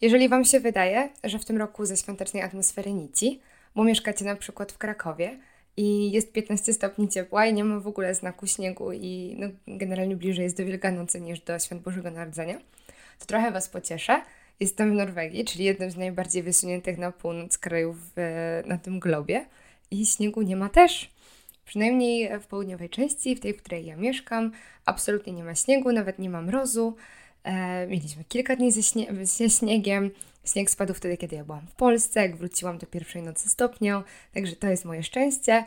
Jeżeli Wam się wydaje, że w tym roku ze świątecznej atmosfery nici, bo mieszkacie na przykład w Krakowie i jest 15 stopni ciepła i nie ma w ogóle znaku śniegu i no, generalnie bliżej jest do Wielkanocy niż do Świąt Bożego Narodzenia, to trochę Was pocieszę. Jestem w Norwegii, czyli jednym z najbardziej wysuniętych na północ krajów w, na tym globie i śniegu nie ma też. Przynajmniej w południowej części, w tej, w której ja mieszkam, absolutnie nie ma śniegu, nawet nie ma mrozu. E, mieliśmy kilka dni ze, śnie ze śniegiem. Śnieg spadł wtedy, kiedy ja byłam w Polsce, jak wróciłam do pierwszej nocy stopnią, także to jest moje szczęście.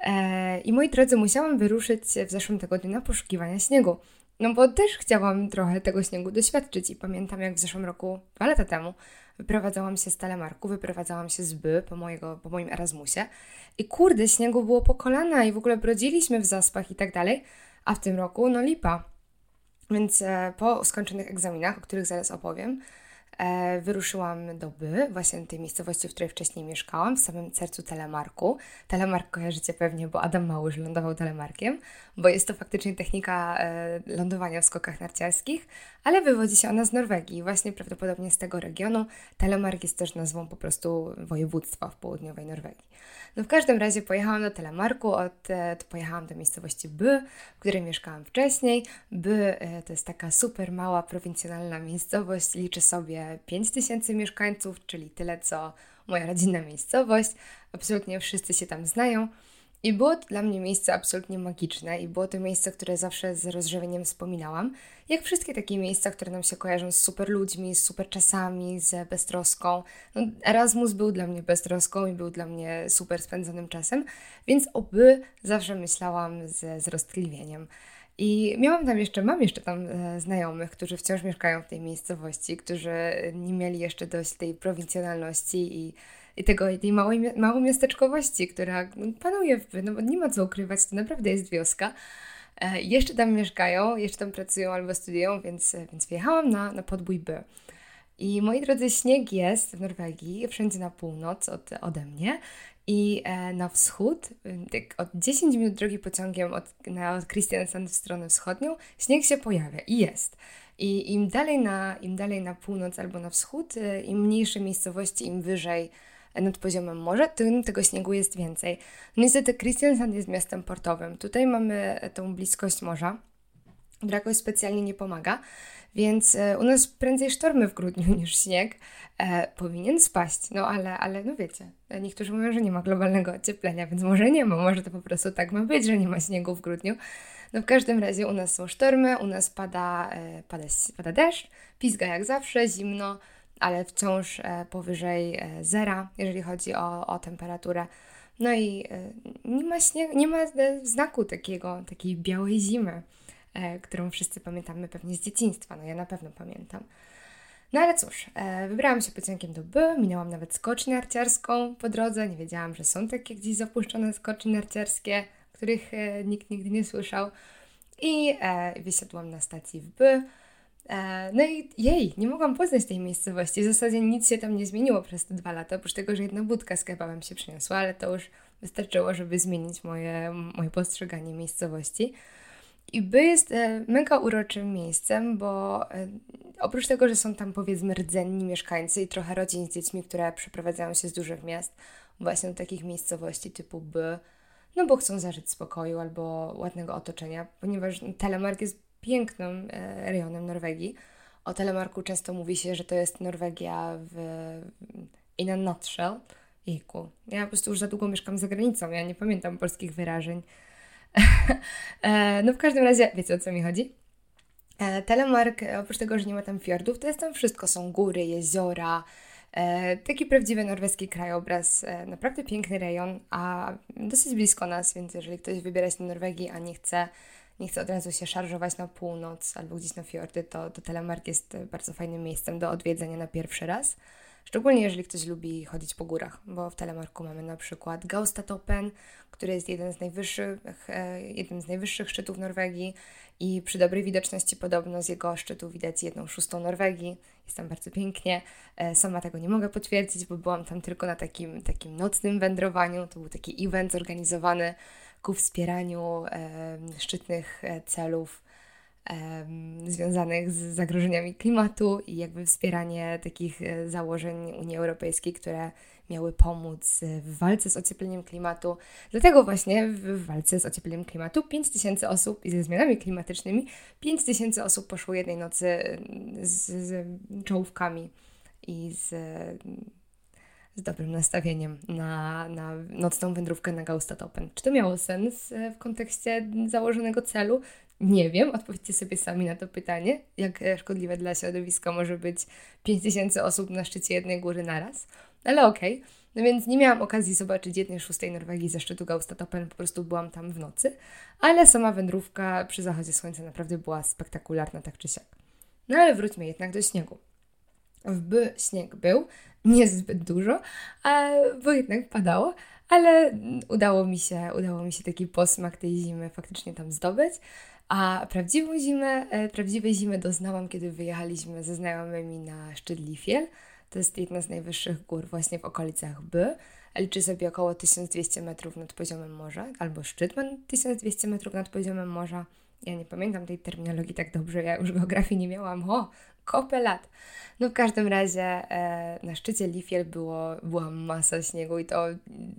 E, I moi drodzy, musiałam wyruszyć w zeszłym tygodniu na poszukiwania śniegu. No bo też chciałam trochę tego śniegu doświadczyć i pamiętam jak w zeszłym roku, dwa lata temu, wyprowadzałam się z Telemarku, wyprowadzałam się z By po, mojego, po moim Erasmusie i kurde, śniegu było po kolana i w ogóle brodziliśmy w zaspach i tak dalej, a w tym roku no lipa. Więc e, po skończonych egzaminach, o których zaraz opowiem, wyruszyłam do By, właśnie tej miejscowości, w której wcześniej mieszkałam, w samym sercu Telemarku. Telemark kojarzycie pewnie, bo Adam Małysz lądował telemarkiem, bo jest to faktycznie technika e, lądowania w skokach narciarskich, ale wywodzi się ona z Norwegii, właśnie prawdopodobnie z tego regionu. Telemark jest też nazwą po prostu województwa w południowej Norwegii. No w każdym razie pojechałam do Telemarku, od, e, to pojechałam do miejscowości By, w której mieszkałam wcześniej. By e, to jest taka super mała, prowincjonalna miejscowość, liczy sobie 5000 mieszkańców, czyli tyle co moja rodzinna miejscowość. Absolutnie wszyscy się tam znają. I było to dla mnie miejsce absolutnie magiczne i było to miejsce, które zawsze z rozżywieniem wspominałam. Jak wszystkie takie miejsca, które nam się kojarzą z super ludźmi, z super czasami, z beztroską. No, Erasmus był dla mnie beztroską i był dla mnie super spędzonym czasem, więc oby zawsze myślałam z, z roztkliwieniem. I miałam tam jeszcze, mam jeszcze tam e, znajomych, którzy wciąż mieszkają w tej miejscowości, którzy nie mieli jeszcze dość tej prowincjonalności i i tego, tej małej, małej miasteczkowości, która no, panuje, w, no bo nie ma co ukrywać, to naprawdę jest wioska. E, jeszcze tam mieszkają, jeszcze tam pracują albo studiują, więc, więc wyjechałam na, na podbój B. I moi drodzy, śnieg jest w Norwegii, wszędzie na północ od, ode mnie i e, na wschód, tak od 10 minut drogi pociągiem od, na, od Kristiansand w stronę wschodnią, śnieg się pojawia i jest. I im dalej na, im dalej na północ albo na wschód, e, im mniejsze miejscowości, im wyżej nad poziomem morza, tym tego śniegu jest więcej. No niestety Kristiansand jest miastem portowym. Tutaj mamy tą bliskość morza, która jakoś specjalnie nie pomaga, więc e, u nas prędzej sztormy w grudniu niż śnieg e, powinien spaść. No ale, ale no wiecie, niektórzy mówią, że nie ma globalnego ocieplenia, więc może nie ma, może to po prostu tak ma być, że nie ma śniegu w grudniu. No w każdym razie u nas są sztormy, u nas pada, e, pada, pada deszcz, pizga jak zawsze, zimno, ale wciąż e, powyżej e, zera, jeżeli chodzi o, o temperaturę. No i e, nie ma, śnieg, nie ma znaku takiego, takiej białej zimy, którą wszyscy pamiętamy pewnie z dzieciństwa. No ja na pewno pamiętam. No ale cóż, wybrałam się pociągiem do B, minęłam nawet skocznię narciarską po drodze. Nie wiedziałam, że są takie gdzieś zapuszczone skocznie narciarskie, których nikt nigdy nie słyszał. I wysiadłam na stacji w B. E, no i jej, nie mogłam poznać tej miejscowości. W zasadzie nic się tam nie zmieniło przez te dwa lata, oprócz tego, że jedna budka z kebabem się przyniosła, ale to już wystarczyło, żeby zmienić moje, moje postrzeganie miejscowości. I By jest e, mega uroczym miejscem, bo e, oprócz tego, że są tam powiedzmy rdzenni mieszkańcy i trochę rodzin z dziećmi, które przeprowadzają się z dużych miast właśnie do takich miejscowości typu By, no bo chcą zażyć spokoju albo ładnego otoczenia, ponieważ Telemark jest pięknym e, rejonem Norwegii. O Telemarku często mówi się, że to jest Norwegia w in a nutshell. Jejku, ja po prostu już za długo mieszkam za granicą, ja nie pamiętam polskich wyrażeń. E, no w każdym razie, wiecie o co mi chodzi? E, Telemark, oprócz tego, że nie ma tam fiordów, to jest tam wszystko. Są góry, jeziora, taki prawdziwy norweski krajobraz, naprawdę piękny rejon, a dosyć blisko nas, więc jeżeli ktoś wybiera się do Norwegii, a nie chce nie chce od razu się szarżować na północ albo gdzieś na fiordy, to, to Telemark jest bardzo fajnym miejscem do odwiedzenia na pierwszy raz. Szczególnie jeżeli ktoś lubi chodzić po górach, bo w Telemarku mamy na przykład Gaustatopen, który jest jeden z najwyższych, e, jednym z najwyższych szczytów Norwegii i przy dobrej widoczności podobno z jego szczytu widać jedną szóstą Norwegii. Jest tam bardzo pięknie. E, sama tego nie mogę potwierdzić, bo byłam tam tylko na takim, takim nocnym wędrowaniu. To był taki event zorganizowany ku wspieraniu e, szczytnych celów związanych z zagrożeniami klimatu i jakby wspieranie takich e, założeń Unii Europejskiej, które miały pomóc w walce z ociepleniem klimatu. Dlatego właśnie w walce z ociepleniem klimatu 5 tysięcy osób i ze zmianami klimatycznymi 5 tysięcy osób poszło jednej nocy z, z czołówkami i z, z dobrym nastawieniem na, na nocną wędrówkę na Gaustatopen. Czy to miało sens w kontekście założonego celu? Nie wiem, odpowiedzcie sobie sami na to pytanie, jak szkodliwe dla środowiska może być 5000 osób na szczycie jednej góry naraz. Ale okej. Okay. No więc nie miałam okazji zobaczyć jednej szóstej Norwegii ze szczytu Gaustatopen, po prostu byłam tam w nocy, ale sama wędrówka przy zachodzie słońca naprawdę była spektakularna tak czy siak. No ale wróćmy jednak do śniegu. W by śnieg był, nie zbyt dużo, bo jednak padało, ale udało mi się, udało mi się taki posmak tej zimy faktycznie tam zdobyć. A prawdziwą zimę, e, prawdziwej zimy doznałam, kiedy wyjechaliśmy ze znajomymi na szczyt Lifiel. To jest jedna z najwyższych gór właśnie w okolicach By. Liczy sobie około 1200 metrów nad poziomem morza, albo szczyt ma 1200 metrów nad poziomem morza. Ja nie pamiętam tej terminologii tak dobrze, ja już geografii nie miałam, o, kopę lat. No w każdym razie e, na szczycie Lifiel było, była masa śniegu i to,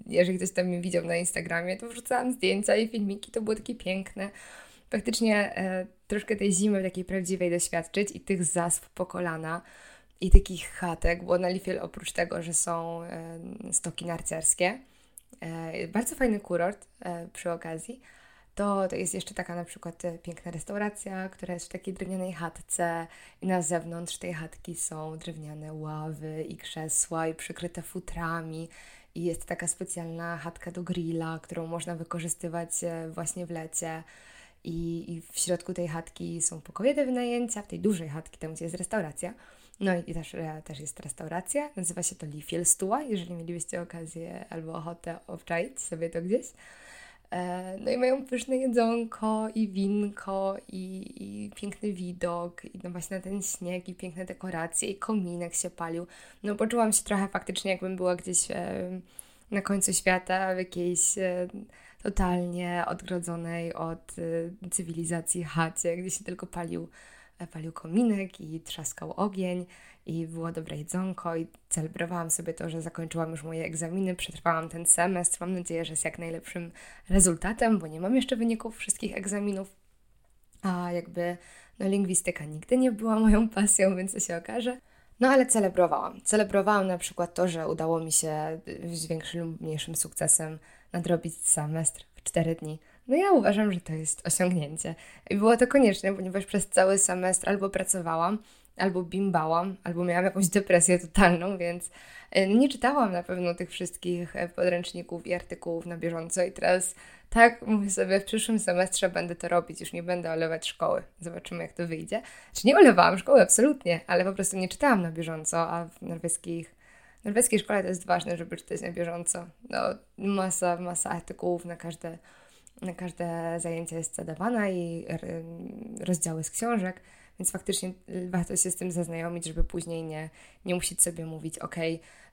jeżeli ktoś tam mnie widział na Instagramie, to wrzucałam zdjęcia i filmiki, to było takie piękne faktycznie e, troszkę tej zimy takiej prawdziwej doświadczyć i tych zasp po kolana i takich chatek, bo na Lifiel oprócz tego, że są e, stoki narciarskie, e, bardzo fajny kurort e, przy okazji, to, to jest jeszcze taka na przykład e, piękna restauracja, która jest w takiej drewnianej chatce i na zewnątrz tej chatki są drewniane ławy i krzesła i przykryte futrami i jest taka specjalna chatka do grilla, którą można wykorzystywać e, właśnie w lecie. I, I, w środku tej chatki są pokoje do wynajęcia, w tej dużej chatki, tam gdzie jest restauracja. No i też, e, też jest restauracja, nazywa się to Lifielstuła, jeżeli mielibyście okazję albo ochotę obczaić sobie to gdzieś. E, no i mają pyszne jedzonko i winko i, i, piękny widok i no właśnie ten śnieg i piękne dekoracje i kominek się palił. No poczułam się trochę faktycznie jakbym była gdzieś na końcu świata w jakiejś totalnie odgrodzonej od y, cywilizacji chacie, gdzie się tylko palił, e, palił kominek i trzaskał ogień i było dobre jedzonko i celebrowałam sobie to, że zakończyłam już moje egzaminy, przetrwałam ten semestr. Mam nadzieję, że z jak najlepszym rezultatem, bo nie mam jeszcze wyników wszystkich egzaminów, a jakby no, lingwistyka nigdy nie była moją pasją, więc to się okaże. No ale celebrowałam. Celebrowałam na przykład to, że udało mi się z większym lub mniejszym sukcesem nadrobić semestr w 4 dni. No ja uważam, że to jest osiągnięcie. I było to konieczne, ponieważ przez cały semestr albo pracowałam, albo bimbałam, albo miałam jakąś depresję totalną, więc e, nie czytałam na pewno tych wszystkich e, podręczników i artykułów na bieżąco i teraz tak mówię sobie, w przyszłym semestrze będę to robić, już nie będę olewać szkoły. Zobaczymy, jak to wyjdzie. Czy nie olewałam szkoły, absolutnie, ale po prostu nie czytałam na bieżąco, a w norweskich w norweskiej szkole to jest ważne, żeby czytać na bieżąco. No, masa, masa artykułów na każde, na każde zajęcie jest zadawana i rozdziały z książek, więc faktycznie warto się z tym zaznajomić, żeby później nie, nie musieć sobie mówić, ok,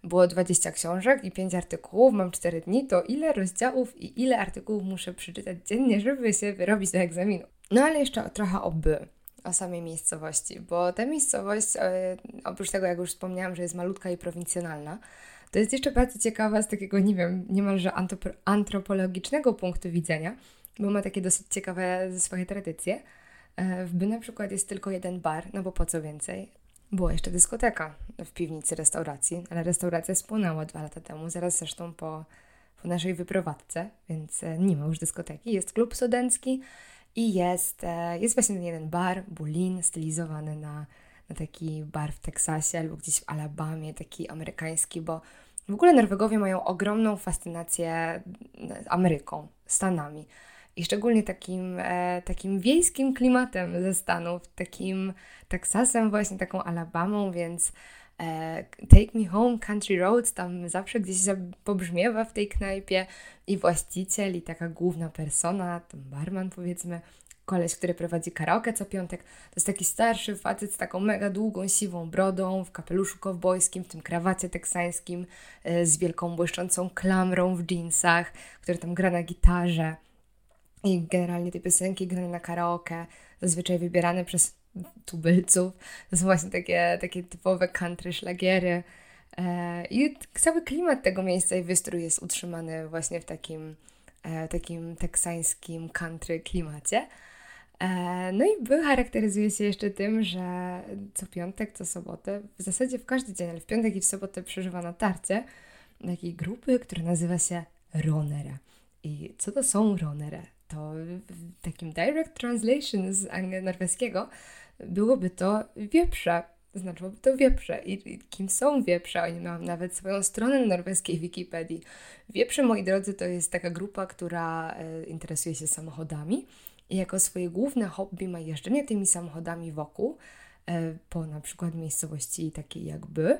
było 20 książek i 5 artykułów, mam 4 dni, to ile rozdziałów i ile artykułów muszę przeczytać dziennie, żeby się wyrobić do egzaminu. No ale jeszcze trochę o by o samej miejscowości, bo ta miejscowość, e, oprócz tego, jak już wspomniałam, że jest malutka i prowincjonalna, to jest jeszcze bardzo ciekawa z takiego, nie wiem, niemalże antropologicznego punktu widzenia, bo ma takie dosyć ciekawe swoje tradycje. E, w By na przykład jest tylko jeden bar, no bo po co więcej? Była jeszcze dyskoteka w piwnicy restauracji, ale restauracja spłonęła dwa lata temu, zaraz zresztą po, po naszej wyprowadzce, więc e, nie ma już dyskoteki. Jest klub studencki, i jest, e, jest właśnie ten jeden bar, Bulin, stylizowany na taki bar w Teksasie albo gdzieś w Alabamie, taki amerykański, bo w ogóle Norwegowie mają ogromną fascynację Ameryką, Stanami. I szczególnie takim, e, takim wiejskim klimatem ze Stanów, takim Teksasem, właśnie taką Alabamą, więc E, Take Me Home Country Roads tam zawsze gdzieś pobrzmiewa w tej knajpie i właściciel i taka główna persona, ten barman powiedzmy, koleś, który prowadzi karaoke co piątek, to jest taki starszy facet z taką mega długą, siwą brodą, w kapeluszu kowbojskim, w tym krawacie teksańskim, e, z wielką błyszczącą klamrą w jeansach, który tam gra na gitarze i generalnie te piosenki grane na karaoke zazwyczaj wybierane przez tubylców. To są właśnie takie, takie typowe country szlagiery. E, I cały klimat tego miejsca i wystrój jest utrzymany właśnie w takim, e, takim teksańskim country klimacie. E, no i by charakteryzuje się jeszcze tym, że co piątek, co sobotę, w zasadzie w każdy dzień, ale w piątek i w sobotę przeżywa na tarcie takiej grupy, która nazywa się Ronera. I co to są Ronera? To w takim direct translation z norweskiego byłoby to wieprze. Znaczyłoby to wieprze. I, I, kim są wieprze? Oni mają nawet swoją stronę na norweskiej Wikipedii. Wieprze, moi drodzy, to jest taka grupa, która e, interesuje się samochodami i jako swoje główne hobby ma jeżdżenie tymi samochodami wokół, e, po na przykład miejscowości takiej jakby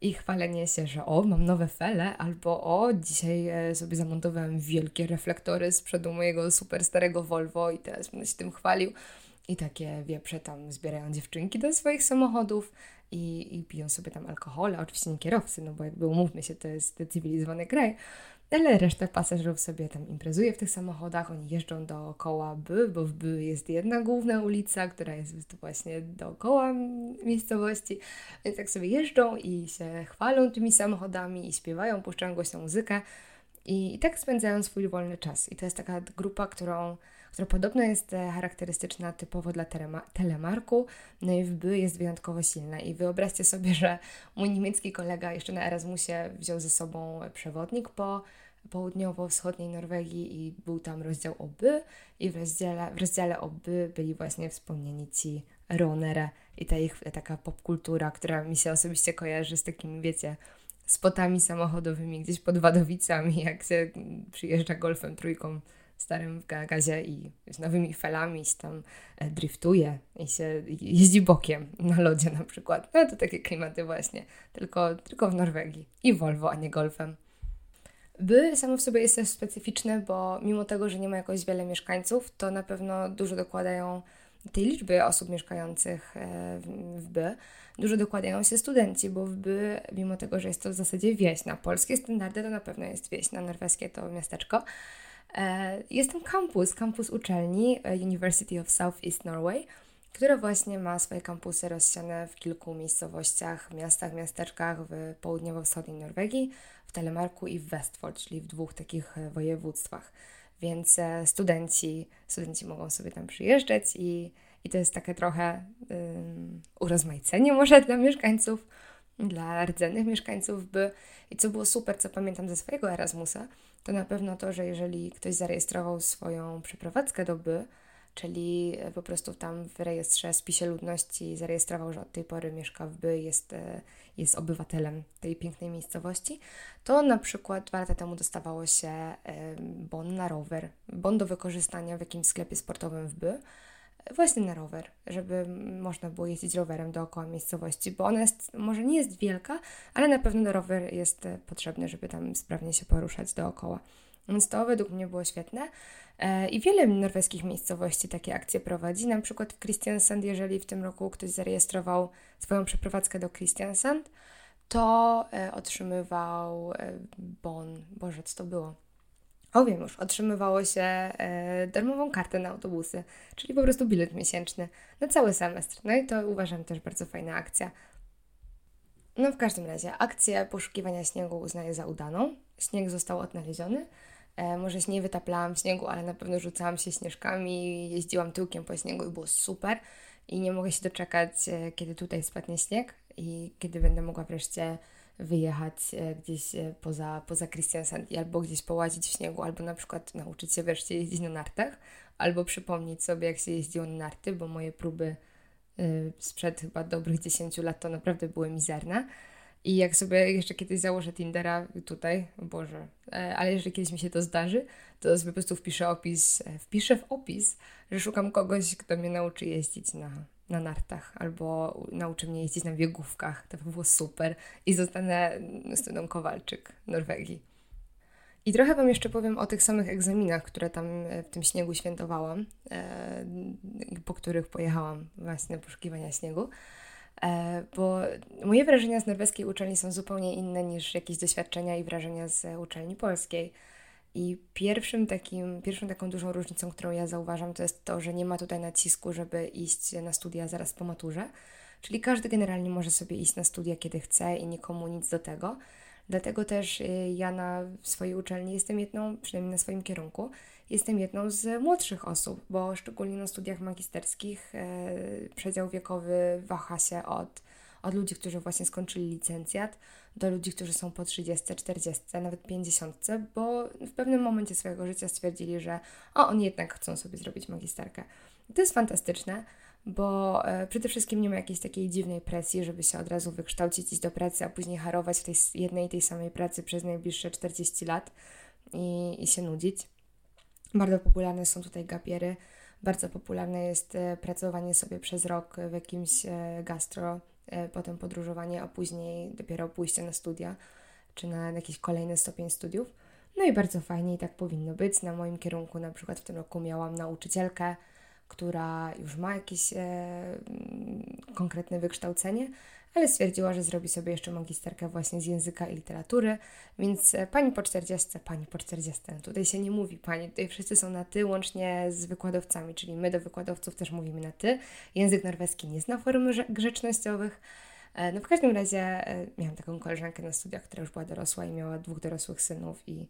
i chwalenie się, że o, mam nowe fele, albo o, dzisiaj e, sobie zamontowałem wielkie reflektory z przodu mojego super starego Volvo i teraz będę się tym chwalił. I takie wieprze tam zbierają dziewczynki do swoich samochodów i, i piją sobie tam alkohol, oczywiście nie kierowcy, no bo jakby umówmy się, to jest cywilizowany kraj, ale reszta pasażerów sobie tam imprezuje w tych samochodach, oni jeżdżą dookoła By, bo w By jest jedna główna ulica, która jest właśnie dookoła miejscowości, więc tak sobie jeżdżą i się chwalą tymi samochodami i śpiewają, puszczają głośną muzykę i, i tak spędzają swój wolny czas. I to jest taka grupa, którą która podobno jest e, charakterystyczna typowo dla telemarku, no i w by jest wyjątkowo silna. I wyobraźcie sobie, że mój niemiecki kolega jeszcze na Erasmusie wziął ze sobą przewodnik po południowo-wschodniej Norwegii i był tam rozdział o by i w rozdziale, w rozdziale o by byli właśnie wspomnieni ci Ronere i ta ich taka popkultura, która mi się osobiście kojarzy z takimi, wiecie, spotami samochodowymi gdzieś pod Wadowicami, jak się przyjeżdża golfem trójką starym w gazie i z nowymi felami się tam e, driftuje i się jeździ bokiem na lodzie na przykład. No to takie klimaty właśnie, tylko, tylko w Norwegii i Volvo, a nie golfem. By samo w sobie jest też specyficzne, bo mimo tego, że nie ma jakoś wiele mieszkańców, to na pewno dużo dokładają tej liczby osób mieszkających e, w By, dużo dokładają się studenci, bo w By, mimo tego, że jest to w zasadzie wieś, na polskie standardy to na pewno jest wieś, na norweskie to miasteczko, E, jest tam kampus, kampus uczelni e, University of South East Norway, która właśnie ma swoje kampusy rozsiane w kilku miejscowościach, miastach, miasteczkach w południowo-wschodniej Norwegii, w Telemarku i w Westfold, czyli w dwóch takich e, województwach. Więc studenci, studenci mogą sobie tam przyjeżdżać i, i to jest takie trochę urozmaicenie może dla mieszkańców, dla rdzennych mieszkańców, by i co było super, co pamiętam ze swojego Erasmusa, to na pewno to, że jeżeli ktoś zarejestrował swoją przeprowadzkę do by, czyli po prostu tam w rejestrze spisie ludności zarejestrował, że od tej pory mieszka w by, jest, e, jest obywatelem tej pięknej miejscowości, to na przykład dwa lata temu dostawało się bon na rower, bon do wykorzystania w jakimś sklepie sportowym w by, właśnie na rower, żeby można było jeździć rowerem dookoła miejscowości, bo ona jest, może nie jest wielka, ale na pewno rower jest e, potrzebny, żeby tam sprawnie się poruszać dookoła. Więc to według mnie było świetne. E, I wiele norweskich miejscowości takie akcje prowadzi. Na przykład w Kristiansand, jeżeli w tym roku ktoś zarejestrował swoją przeprowadzkę do Kristiansand, to e, otrzymywał bon. Boże, co to było? O wiem już, otrzymywało się e, darmową kartę na autobusy, czyli po prostu bilet miesięczny na cały semestr. No i to uważam też bardzo fajna akcja. No w każdym razie, akcję poszukiwania śniegu uznaję za udaną. Śnieg został odnaleziony. E, może się nie wytaplałam śniegu, ale na pewno rzucałam się śnieżkami, jeździłam tyłkiem po śniegu i było super. I nie mogę się doczekać, e, kiedy tutaj spadnie śnieg i kiedy będę mogła wreszcie wyjechać e, gdzieś poza, poza Christiansand albo gdzieś połazić w śniegu, albo na przykład nauczyć się wreszcie jeździć na nartach, albo przypomnieć sobie, jak się jeździło na narty, bo moje próby sprzed chyba dobrych 10 lat to naprawdę były mizerne. I jak sobie jeszcze kiedyś założę Tindera tutaj, Boże, ale jeżeli kiedyś mi się to zdarzy, to sobie po prostu wpiszę opis, wpiszę w opis, że szukam kogoś, kto mnie nauczy jeździć na, na nartach albo nauczy mnie jeździć na biegówkach. To by było super. I zostanę studią Kowalczyk Norwegii. I trochę Wam jeszcze powiem o tych samych egzaminach, które tam e, w tym śniegu świętowałam, e, po których pojechałam właśnie na poszukiwania śniegu. E, bo moje wrażenia z norweskiej uczelni są zupełnie inne niż jakieś doświadczenia i wrażenia z uczelni polskiej. I pierwszym takim, pierwszą taką dużą różnicą, którą ja zauważam, to jest to, że nie ma tutaj nacisku, żeby iść na studia zaraz po maturze. Czyli każdy generalnie może sobie iść na studia, kiedy chce i nikomu nic do tego. Dlatego też y, ja na swojej uczelni jestem jedną, przynajmniej na swoim kierunku, jestem jedną z młodszych osób, bo szczególnie na studiach magisterskich e, przedział wiekowy waha się od, od ludzi, którzy właśnie skończyli licencjat, do ludzi, którzy są po 30, 40, nawet 50, bo w pewnym momencie swojego życia stwierdzili, że o, oni jednak chcą sobie zrobić magisterkę. I to jest fantastyczne, bo e, przede wszystkim nie ma jakiejś takiej dziwnej presji, żeby się od razu wykształcić, iść do pracy, a później harować w tej jednej tej samej pracy przez najbliższe 40 lat i, i się nudzić. Bardzo popularne są tutaj gapiery, bardzo popularne jest e, pracowanie sobie przez rok w jakimś e, gastro, e, potem podróżowanie, a później dopiero pójście na studia czy na jakiś kolejny stopień studiów. No i bardzo fajnie i tak powinno być. Na moim kierunku na przykład w tym roku miałam nauczycielkę, która już ma jakieś e, konkretne wykształcenie, ale stwierdziła, że zrobi sobie jeszcze magisterkę właśnie z języka i literatury, więc e, pani po 40, pani po 40, tutaj się nie mówi pani, tutaj wszyscy są na ty, łącznie z wykładowcami, czyli my do wykładowców też mówimy na ty. Język norweski nie zna form grzecznościowych. E, no w każdym razie e, miałam taką koleżankę na studiach, która już była dorosła i miała dwóch dorosłych synów i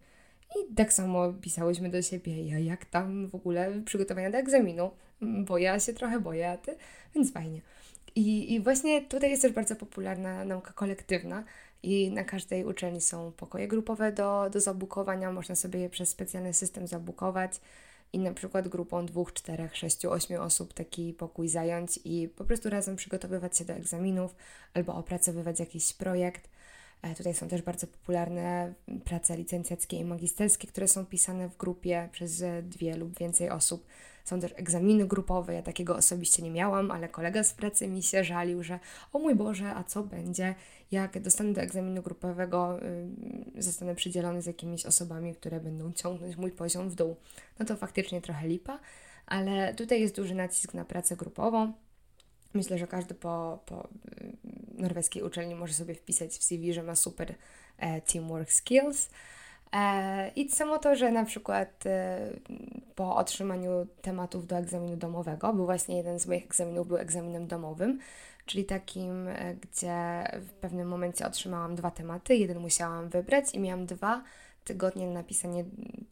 i tak samo pisałyśmy do siebie, ja jak tam w ogóle przygotowania do egzaminu, bo ja się trochę boję, a ty, więc fajnie. I, I właśnie tutaj jest też bardzo popularna nauka kolektywna i na każdej uczelni są pokoje grupowe do, do zabukowania, można sobie je przez specjalny system zabukować i na przykład grupą dwóch, czterech, sześciu, ośmiu osób taki pokój zająć i po prostu razem przygotowywać się do egzaminów albo opracowywać jakiś projekt. E, tutaj są też bardzo popularne prace licencjackie i magisterskie, które są pisane w grupie przez dwie lub więcej osób. Są też egzaminy grupowe. Ja takiego osobiście nie miałam, ale kolega z pracy mi się żalił, że o mój Boże, a co będzie, jak dostanę do egzaminu grupowego, zostanę przydzielony z jakimiś osobami, które będą ciągnąć mój poziom w dół. No to faktycznie trochę lipa, ale tutaj jest duży nacisk na pracę grupową. Myślę, że każdy po, po y, norweskiej uczelni może sobie wpisać w CV, że ma super e, teamwork skills. E, I samo to, że na przykład e, po otrzymaniu tematów do egzaminu domowego, był właśnie jeden z moich egzaminów był egzaminem domowym, czyli takim, gdzie w pewnym momencie otrzymałam dwa tematy, jeden musiałam wybrać i miałam dwa tygodnie na napisanie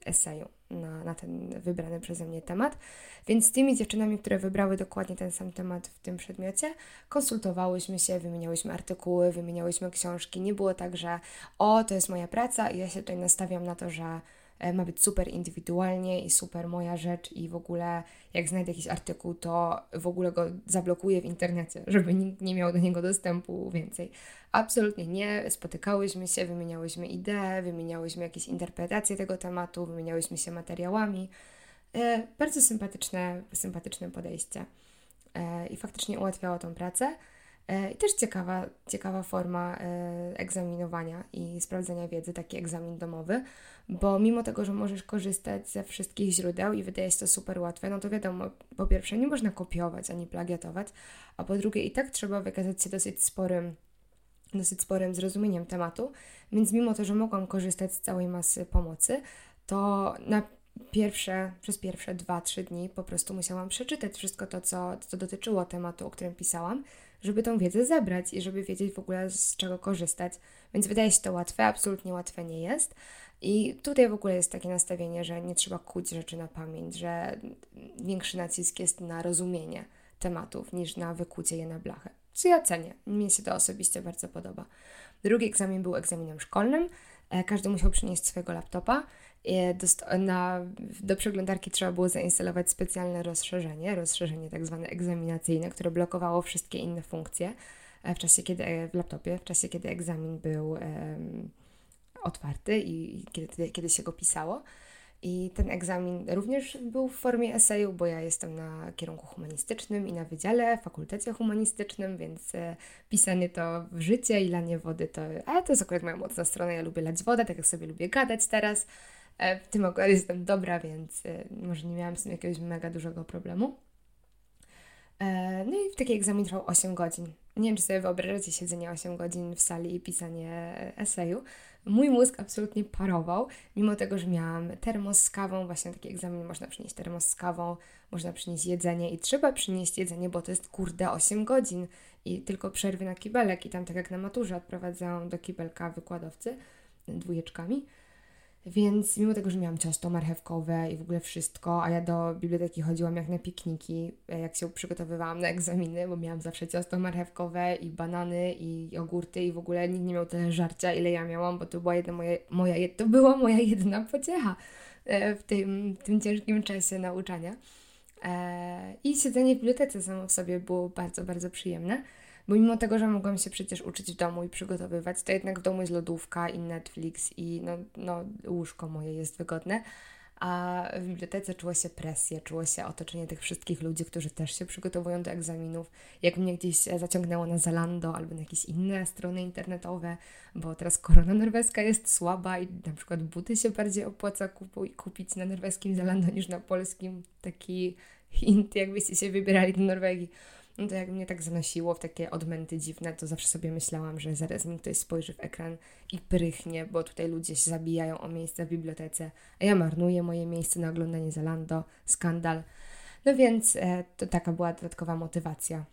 eseju na, na ten wybrany przeze mnie temat. Więc z tymi dziewczynami, które wybrały dokładnie ten sam temat w tym przedmiocie, konsultowałyśmy się, wymieniałyśmy artykuły, wymieniałyśmy książki. Nie było tak, że o, to jest moja praca i ja się tutaj nastawiam na to, że ma być super indywidualnie i super moja rzecz i w ogóle jak znajdę jakiś artykuł, to w ogóle go zablokuję w internecie, żeby nikt nie miał do niego dostępu więcej. Absolutnie nie. Spotykałyśmy się, wymieniałyśmy idee, wymieniałyśmy jakieś interpretacje tego tematu, wymieniałyśmy się materiałami. E, bardzo sympatyczne, sympatyczne podejście e, i faktycznie ułatwiało tą pracę. I też ciekawa, ciekawa forma egzaminowania i sprawdzenia wiedzy, taki egzamin domowy, bo mimo tego, że możesz korzystać ze wszystkich źródeł i wydaje się to super łatwe, no to wiadomo, po pierwsze nie można kopiować ani plagiatować, a po drugie i tak trzeba wykazać się dosyć sporym dosyć sporym zrozumieniem tematu, więc mimo to, że mogłam korzystać z całej masy pomocy, to na pierwsze, przez pierwsze 2-3 dni po prostu musiałam przeczytać wszystko to, co, co dotyczyło tematu, o którym pisałam, żeby tą wiedzę zebrać i żeby wiedzieć w ogóle z czego korzystać. Więc wydaje się to łatwe, absolutnie łatwe nie jest. I tutaj w ogóle jest takie nastawienie, że nie trzeba kuć rzeczy na pamięć, że większy nacisk jest na rozumienie tematów niż na wykucie je na blachę. Co ja cenię. Mnie się to osobiście bardzo podoba. Drugi egzamin był egzaminem szkolnym. E, każdy musiał przynieść swojego laptopa. E, na, do przeglądarki trzeba było zainstalować specjalne rozszerzenie, rozszerzenie tak zwane egzaminacyjne, które blokowało wszystkie inne funkcje e, w czasie, kiedy w laptopie, w czasie, kiedy egzamin był otwarty i, kiedy, kiedy się go pisało. I ten egzamin również był w formie eseju, bo ja jestem na kierunku humanistycznym i na wydziale, fakultecie humanistycznym, więc e, pisanie to w życie i lanie wody to, ale to jest akurat moja mocna strona, ja lubię lać wodę, tak jak sobie lubię gadać teraz. E, w tym akurat jestem dobra, więc e, może nie miałam z tym jakiegoś mega dużego problemu. No i taki egzamin trwał 8 godzin, nie wiem, czy sobie wyobrażacie siedzenie 8 godzin w sali i pisanie eseju. Mój mózg absolutnie parował, mimo tego, że miałam termos z kawą, właśnie taki egzamin można przynieść termos z kawą, można przynieść jedzenie i trzeba przynieść jedzenie, bo to jest kurde 8 godzin i tylko przerwy na kibelek i tam tak jak na maturze odprowadzają do kibelka wykładowcy dwójeczkami. Więc mimo tego, że miałam ciasto marchewkowe i w ogóle wszystko, a ja do biblioteki chodziłam jak na pikniki, jak się przygotowywałam na egzaminy, bo miałam zawsze ciasto marchewkowe i banany i jogurty i w ogóle nikt nie miał tyle żarcia, ile ja miałam, bo to była jedna moja, moja, to była moja jedna pociecha e, w tym, w tym ciężkim czasie nauczania. E, I siedzenie w bibliotece samo w sobie było bardzo, bardzo przyjemne. Bo mimo tego, że mogłam się przecież uczyć w domu i przygotowywać, to jednak w domu jest lodówka i Netflix i no, no łóżko moje jest wygodne. A w bibliotece czuło się presję, czuło się otoczenie tych wszystkich ludzi, którzy też się przygotowują do egzaminów. Jak mnie gdzieś zaciągnęło na Zalando albo na jakieś inne strony internetowe, bo teraz korona norweska jest słaba i na przykład buty się bardziej opłaca kupić na norweskim Zalando niż na polskim. Taki hint, jakbyście się wybierali do Norwegii no to jak mnie tak zanosiło w takie odmęty dziwne, to zawsze sobie myślałam, że zaraz mi ktoś spojrzy w ekran i prychnie, bo tutaj ludzie się zabijają o miejsce w bibliotece, a ja marnuję moje miejsce na oglądanie Zalando, skandal. No więc e, to taka była dodatkowa motywacja.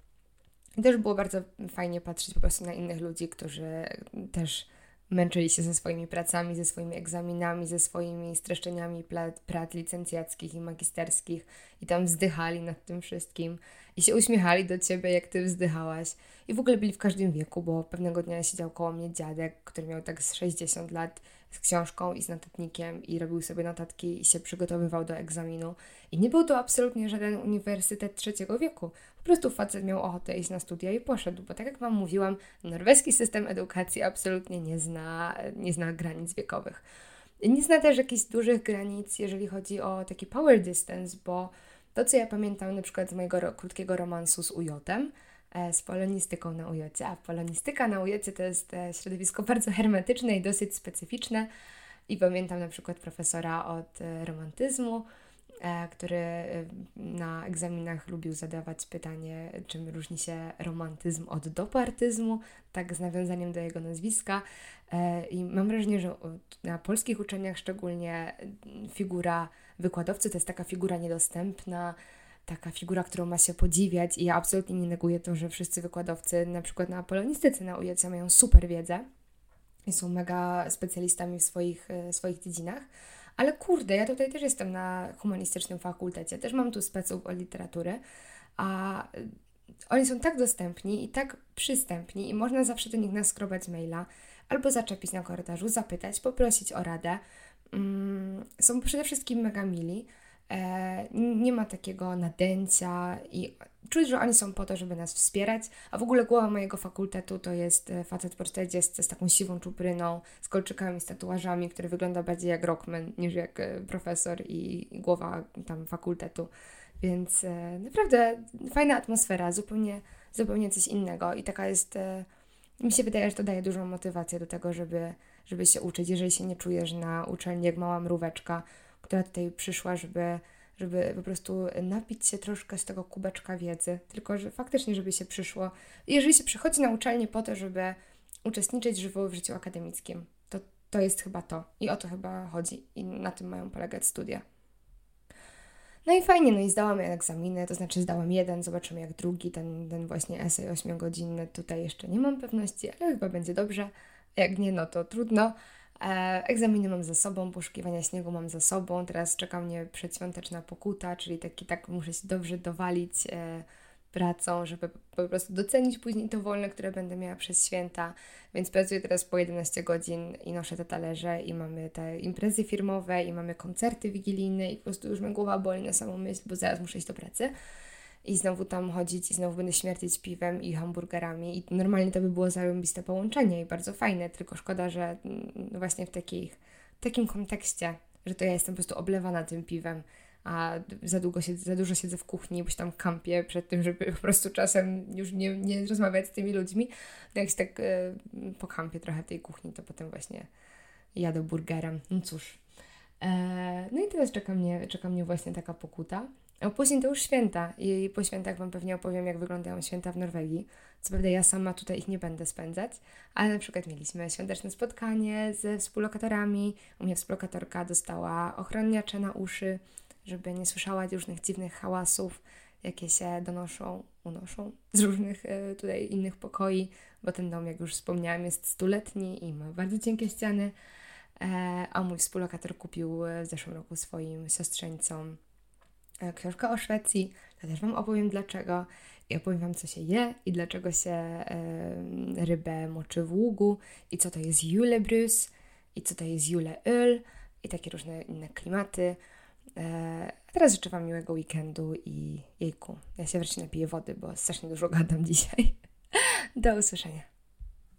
I też było bardzo fajnie patrzeć po prostu na innych ludzi, którzy też męczyli się ze swoimi pracami, ze swoimi egzaminami, ze swoimi streszczeniami prac licencjackich i magisterskich i tam wzdychali nad tym wszystkim i się uśmiechali do ciebie, jak ty wzdychałaś. I w ogóle byli w każdym wieku, bo pewnego dnia siedział koło mnie dziadek, który miał tak z 60 lat z książką i z notatnikiem i robił sobie notatki i się przygotowywał do egzaminu. I nie był to absolutnie żaden uniwersytet trzeciego wieku. Po prostu facet miał ochotę iść na studia i poszedł, bo tak jak Wam mówiłam, norweski system edukacji absolutnie nie zna, nie zna granic wiekowych. Nie zna też jakichś dużych granic, jeżeli chodzi o taki power distance, bo to, co ja pamiętam na przykład z mojego ro krótkiego romansu z Ujotem, e, z polonistyką na Ujocie, a polonistyka na Ujocie to jest e, środowisko bardzo hermetyczne i dosyć specyficzne. I pamiętam na przykład profesora od e, romantyzmu, który na egzaminach lubił zadawać pytanie, czym różni się romantyzm od dopartyzmu, tak z nawiązaniem do jego nazwiska. I mam wrażenie, że na polskich uczelniach szczególnie figura wykładowcy to jest taka figura niedostępna, taka figura, którą ma się podziwiać i ja absolutnie nie neguję to, że wszyscy wykładowcy na przykład na polonistyce na UJC mają super wiedzę i są mega specjalistami w swoich, e, swoich dziedzinach, ale kurde, ja tutaj też jestem na humanistycznym fakultecie, też mam tu speców od literatury, a oni są tak dostępni i tak przystępni i można zawsze do nich naskrobać maila albo zaczepić na korytarzu, zapytać, poprosić o radę, Mm, są przede wszystkim mega mili. E, nie ma takiego nadęcia i czuć, że oni są po to, żeby nas wspierać, a w ogóle głowa mojego fakultetu to jest e, facet po 40 z taką siwą czupryną, z kolczykami, z tatuażami, który wygląda bardziej jak rockman niż jak e, profesor i głowa tam fakultetu. Więc naprawdę fajna atmosfera, zupełnie, zupełnie coś innego i taka jest, mi się wydaje, że to daje dużą motywację do tego, żeby żeby się uczyć, jeżeli się nie czujesz na uczelni jak mała mróweczka, która tutaj przyszła, żeby, żeby po prostu napić się troszkę z tego kubeczka wiedzy, tylko że faktycznie, żeby się przyszło. Jeżeli się przychodzi na uczelnię po to, żeby uczestniczyć żywo w życiu akademickim, to to jest chyba to. I o to chyba chodzi. I na tym mają polegać studia. No i fajnie, no i zdałam egzaminy, to znaczy zdałam jeden, zobaczymy jak drugi, ten, ten właśnie esej 8-godzinny, tutaj jeszcze nie mam pewności, ale chyba będzie dobrze. Jak nie, no to trudno. E, egzaminy mam za sobą, poszukiwania śniegu mam za sobą. Teraz czeka mnie przedświąteczna pokuta, czyli taki tak muszę się dobrze dowalić e, pracą, żeby po prostu docenić później to wolne, które będę miała przez święta. Więc pracuję teraz po 11 godzin i noszę te talerze i mamy te imprezy firmowe i mamy koncerty wigilijne i po prostu już mnie głowa boli na samą myśl, bo zaraz muszę iść do pracy i znowu tam chodzić i znowu będę śmierdzić piwem i hamburgerami i normalnie to by było zarąbiste połączenie i bardzo fajne, tylko szkoda, że mm, właśnie w takich, takim kontekście, że to ja jestem po prostu oblewana tym piwem, a za, długo siedzę, za dużo siedzę w kuchni, bo się tam kampię przed tym, żeby po prostu czasem już nie, nie rozmawiać z tymi ludźmi. No jak się tak y, pokampię trochę tej kuchni, to potem właśnie jadę burgerem. No cóż. E, no i teraz czeka mnie, czeka mnie właśnie taka pokuta A później to już święta i po świętach Wam pewnie opowiem, jak wyglądają święta w Norwegii. Co prawda ja sama tutaj ich nie będę spędzać, ale na przykład mieliśmy świąteczne spotkanie ze współlokatorami. U mnie współlokatorka dostała ochroniacze na uszy, żeby nie słyszała różnych dziwnych hałasów, jakie się donoszą, unoszą z różnych y, tutaj innych pokoi, bo ten dom, jak już wspomniałam, jest stuletni i ma bardzo cienkie ściany. E, a mój współlokator kupił w zeszłym roku swoim siostrzeńcom E, książkę o Szwecji, to też Wam opowiem dlaczego i opowiem Wam, co się je i dlaczego się e, rybę moczy w ługu i co to jest julebrus i co to jest juleöl i takie różne inne klimaty. E, a teraz życzę Wam miłego weekendu i jejku, ja się wreszcie napiję wody, bo strasznie dużo gadam dzisiaj. Do usłyszenia.